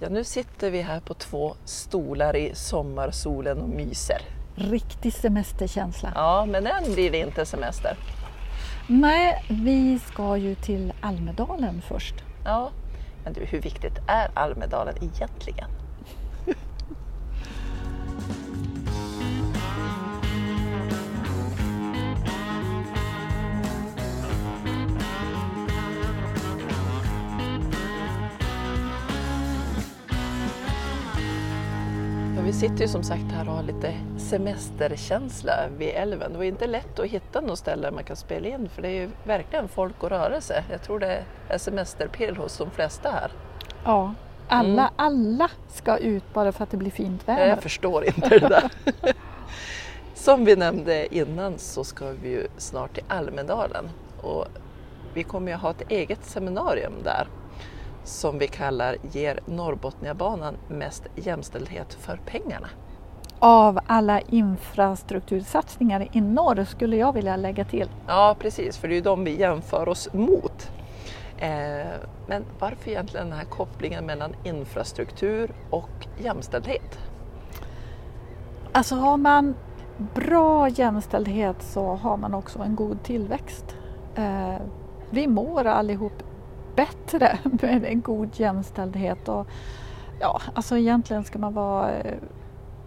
Ja, nu sitter vi här på två stolar i sommarsolen och myser. Riktig semesterkänsla. Ja, men än blir det inte semester. Nej, vi ska ju till Almedalen först. Ja, men du, hur viktigt är Almedalen egentligen? Sitter ju som sagt här och har lite semesterkänsla vid älven. Det var inte lätt att hitta något ställe man kan spela in för det är ju verkligen folk och rörelse. Jag tror det är semesterpirr hos de flesta här. Ja, alla, alla ska ut bara för att det blir fint väder. Jag förstår inte det där. Som vi nämnde innan så ska vi ju snart till Almedalen och vi kommer ju ha ett eget seminarium där som vi kallar Ger Norrbotniabanan mest jämställdhet för pengarna? Av alla infrastruktursatsningar i norr skulle jag vilja lägga till. Ja precis, för det är ju de vi jämför oss mot. Eh, men varför egentligen den här kopplingen mellan infrastruktur och jämställdhet? Alltså har man bra jämställdhet så har man också en god tillväxt. Eh, vi mår allihop bättre med en god jämställdhet. Och, ja, alltså egentligen ska man vara eh,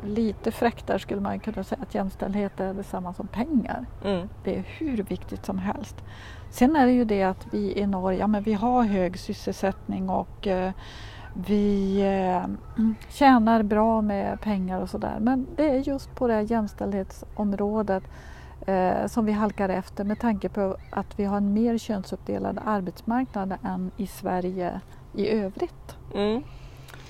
lite fräck där skulle man kunna säga att jämställdhet är detsamma som pengar. Mm. Det är hur viktigt som helst. Sen är det ju det att vi i Norge, ja, men vi har hög sysselsättning och eh, vi eh, tjänar bra med pengar och sådär. Men det är just på det här jämställdhetsområdet eh, som vi halkar efter med tanke på att vi har en mer könsuppdelad arbetsmarknad än i Sverige i övrigt. Mm.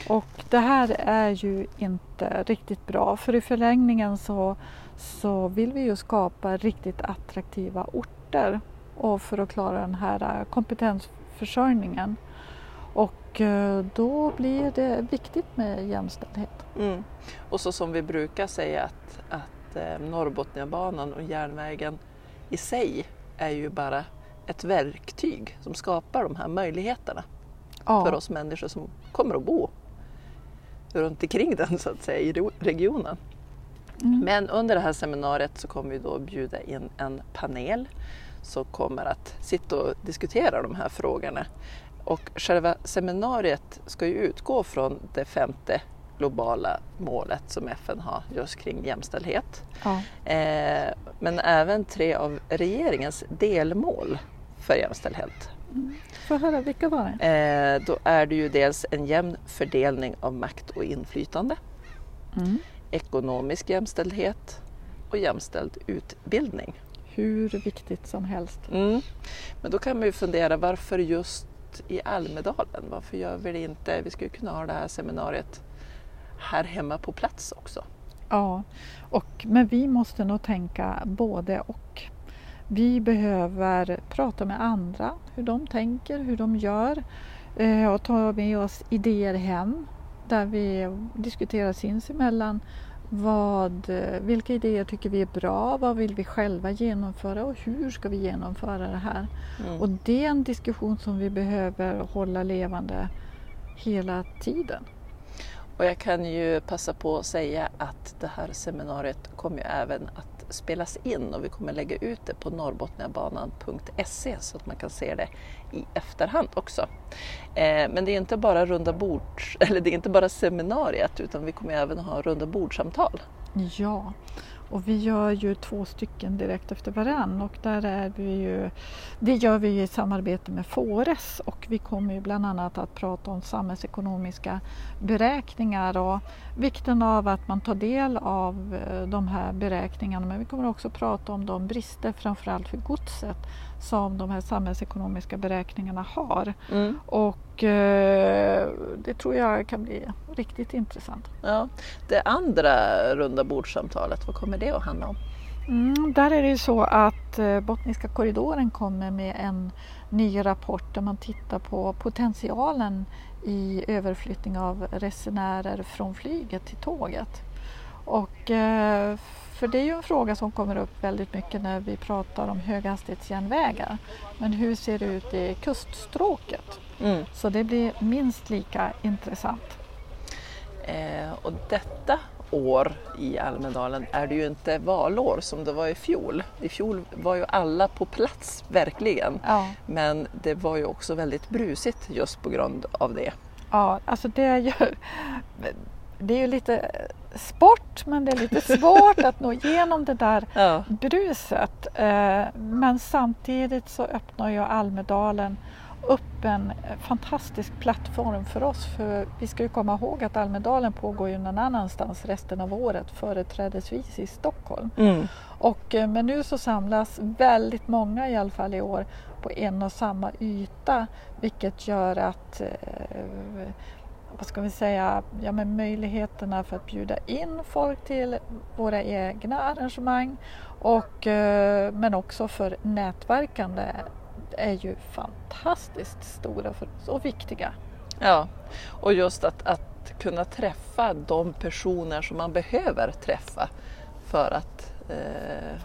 Och det här är ju inte riktigt bra för i förlängningen så, så vill vi ju skapa riktigt attraktiva orter och för att klara den här kompetensförsörjningen. Och eh, då blir det viktigt med jämställdhet. Mm. Och så som vi brukar säga att, att eh, Norrbotniabanan och järnvägen i sig är ju bara ett verktyg som skapar de här möjligheterna Ja. för oss människor som kommer att bo runt omkring den så att säga i regionen. Mm. Men under det här seminariet så kommer vi då bjuda in en panel som kommer att sitta och diskutera de här frågorna. Och själva seminariet ska ju utgå från det femte globala målet som FN har just kring jämställdhet. Ja. Eh, men även tre av regeringens delmål för jämställdhet. Får jag höra, vilka var det? Eh, då är det ju dels en jämn fördelning av makt och inflytande, Mm. ekonomisk jämställdhet och jämställd utbildning. Hur viktigt som helst. Mm. Men då kan man ju fundera varför just i Almedalen? Varför gör vi det inte? Vi skulle kunna ha det här seminariet här hemma på plats också. Ja, och, men vi måste nog tänka både och. Vi behöver prata med andra, hur de tänker, hur de gör eh, och ta med oss idéer hem där vi diskuterar sinsemellan vad, vilka idéer tycker vi är bra, vad vill vi själva genomföra och hur ska vi genomföra det här? Mm. Och det är en diskussion som vi behöver hålla levande hela tiden. Och jag kan ju passa på att säga att det här seminariet kommer ju även att spelas in och vi kommer lägga ut det på norrbotniabanan.se så att man kan se det i efterhand också. Eh, men det är inte bara runda bords, eller det är inte bara seminariet utan vi kommer även ha runda bordsamtal. Ja, och vi gör ju två stycken direkt efter varann. Och där är vi ju, det gör vi i samarbete med Fores. Och vi kommer ju bland annat att prata om samhällsekonomiska beräkningar. Och vikten av att man tar del av eh, de här beräkningarna. Men vi kommer också prata om de brister framförallt för godset som de här samhällsekonomiska beräkningarna har. Och eh, det tror jag kan bli riktigt intressant. Ja. Det andra runda bordssamtalet, vad kommer det att handla om? Mm, där är det ju så att eh, Bottniska korridoren kommer med en ny rapport där man tittar på potentialen i överflyttning av resenärer från flyget till tåget. Och, eh, för det är ju en fråga som kommer upp väldigt mycket när vi pratar om höghastighetsjärnvägar. Men hur ser det ut i kuststråket? Mm. Så det blir minst lika intressant. Eh, och detta år i Almedalen är det ju inte valår som det var i fjol. I fjol var ju alla på plats, verkligen. Ja. Men det var ju också väldigt brusigt just på grund av det. Ja, alltså det är ju, det är ju lite sport men det är lite svårt att nå igenom det där Ja, bruset. Eh, Men samtidigt så öppnar ju Almedalen upp en fantastisk plattform för oss. För vi ska ju komma ihåg att Almedalen pågår ju någon annanstans resten av året, företrädesvis i Stockholm. mm. Och, eh, men nu så samlas väldigt många i alla fall i år på en och samma yta vilket gör att eh, vad ska vi säga, ja, men möjligheterna för att bjuda in folk till våra egna arrangemang och, eh, men också för nätverkande är ju fantastiskt stora för oss och viktiga. ja. och just att, att kunna träffa de personer som man behöver träffa för att eh,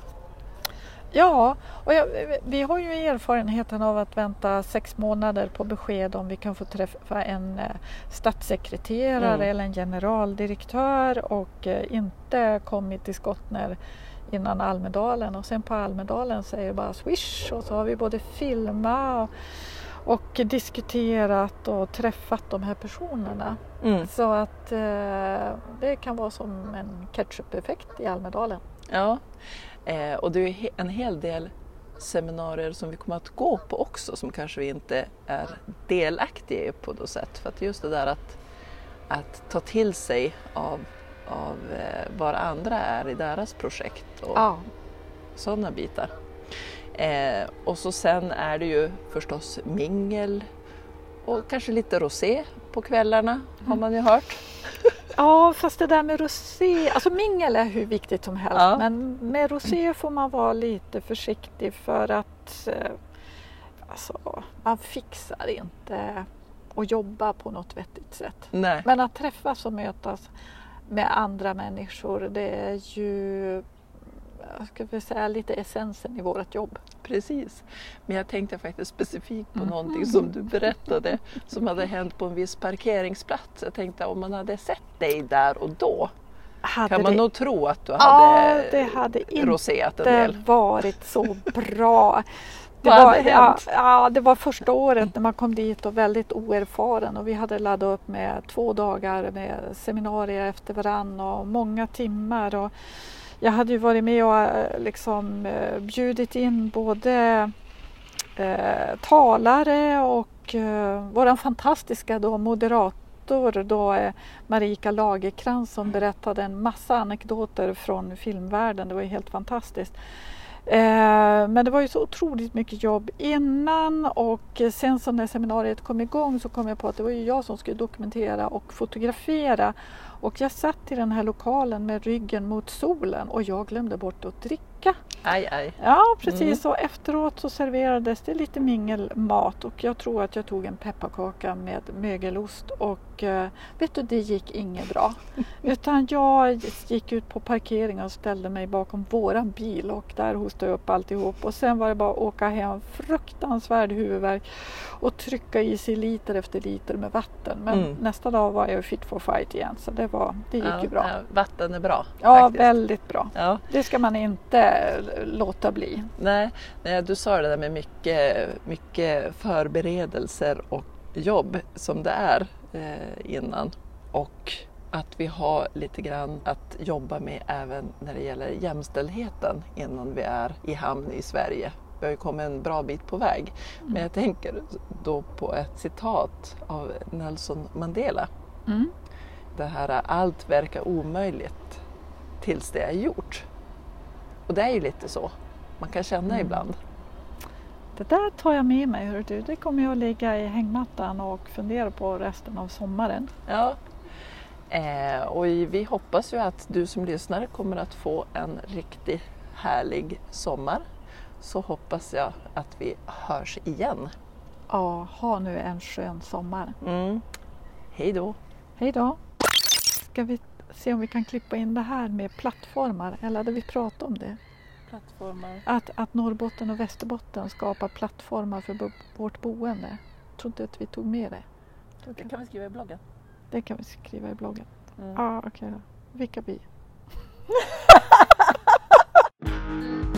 Ja, och jag, vi har ju erfarenheten av att vänta sex månader på besked om vi kan få träffa en eh, statssekreterare Mm. eller en generaldirektör och eh, inte kommit till skott när innan Almedalen och sen på Almedalen säger det bara swish och så har vi både filmat och, och diskuterat och träffat de här personerna. mm. Så att eh, det kan vara som en ketchup-effekt i Almedalen. Ja, eh, och det är en hel del seminarier som vi kommer att gå på också som kanske vi inte är delaktiga i på något sätt. För att just det där att, att ta till sig av, av vad andra är i deras projekt och Ja. sådana bitar. Eh, och så sen är det ju förstås mingel och kanske lite rosé på kvällarna har man ju hört. Ja, fast det där med rosé, alltså mingel är hur viktigt som helst Ja. men med rosé får man vara lite försiktig för att eh, alltså, man fixar inte att jobba på något vettigt sätt. Nej. Men att träffas och mötas med andra människor det är ju ska vi säga, lite essensen i vårt jobb. Precis. Men jag tänkte faktiskt specifikt på Mhm. någonting som du berättade som hade hänt på en viss parkeringsplats. Jag tänkte om man hade sett dig där och då Hade kan man det nog tro att du Ja, hade det hade inte roséat en inte del. varit så bra. Det var, ja, ja, det var första året när man kom dit och väldigt oerfaren och vi hade laddat upp med två dagar med seminarier efter varann och många timmar. Och jag hade ju varit med och eh, liksom eh, bjudit in både eh, talare och eh, våran fantastiska då moderator då eh, Marika Lagerkrans som berättade en massa anekdoter från filmvärlden. Det var ju helt fantastiskt. Eh, men det var ju så otroligt mycket jobb innan och sen som när seminariet kom igång så kom jag på att det var ju jag som skulle dokumentera och fotografera. Och jag satt i den här lokalen med ryggen mot solen och jag glömde bort att dricka. Aj, aj. Ja precis och efteråt så serverades det lite mingelmat och jag tror att jag tog en pepparkaka med mögelost och eh, vet du det gick inget bra. Utan jag gick ut på parkeringen och ställde mig bakom våran bil och där hostade jag upp alltihop och sen var det bara att åka hem fruktansvärd huvudvärk och trycka i sig liter efter liter med vatten. Men Mm. nästa dag var jag fit for fight igen så det, var, det gick Ja, ju bra. vatten är bra. Ja, faktiskt. väldigt bra. Ja. Det ska man inte låta bli. Nej, nej, du sa det där med mycket, mycket förberedelser och jobb som det är eh, innan. Och att vi har lite grann att jobba med även när det gäller jämställdheten innan vi är i hamn i Sverige. Vi har ju kommit en bra bit på väg. Men jag tänker då på ett citat av Nelson Mandela. Mm. Det här allt verkar omöjligt tills det är gjort. Och det är ju lite så. Man kan känna Mm. ibland. Det där tar jag med mig. Hör du. Det kommer jag att ligga i hängmattan och fundera på resten av sommaren. Ja. Eh, och vi hoppas ju att du som lyssnare kommer att få en riktigt härlig sommar. Så hoppas jag att vi hörs igen. Ja, ha nu en skön sommar. Mm. Hej då! Hej då! Ska vi se om vi kan klippa in det här med plattformar eller hade vi pratat om det? Plattformar. Att, att Norrbotten och Västerbotten skapar plattformar för bo, vårt boende. Jag trodde att vi tog med det. Det kan vi skriva i bloggen. Det kan vi skriva i bloggen. Ja, okej då. Vilka bi?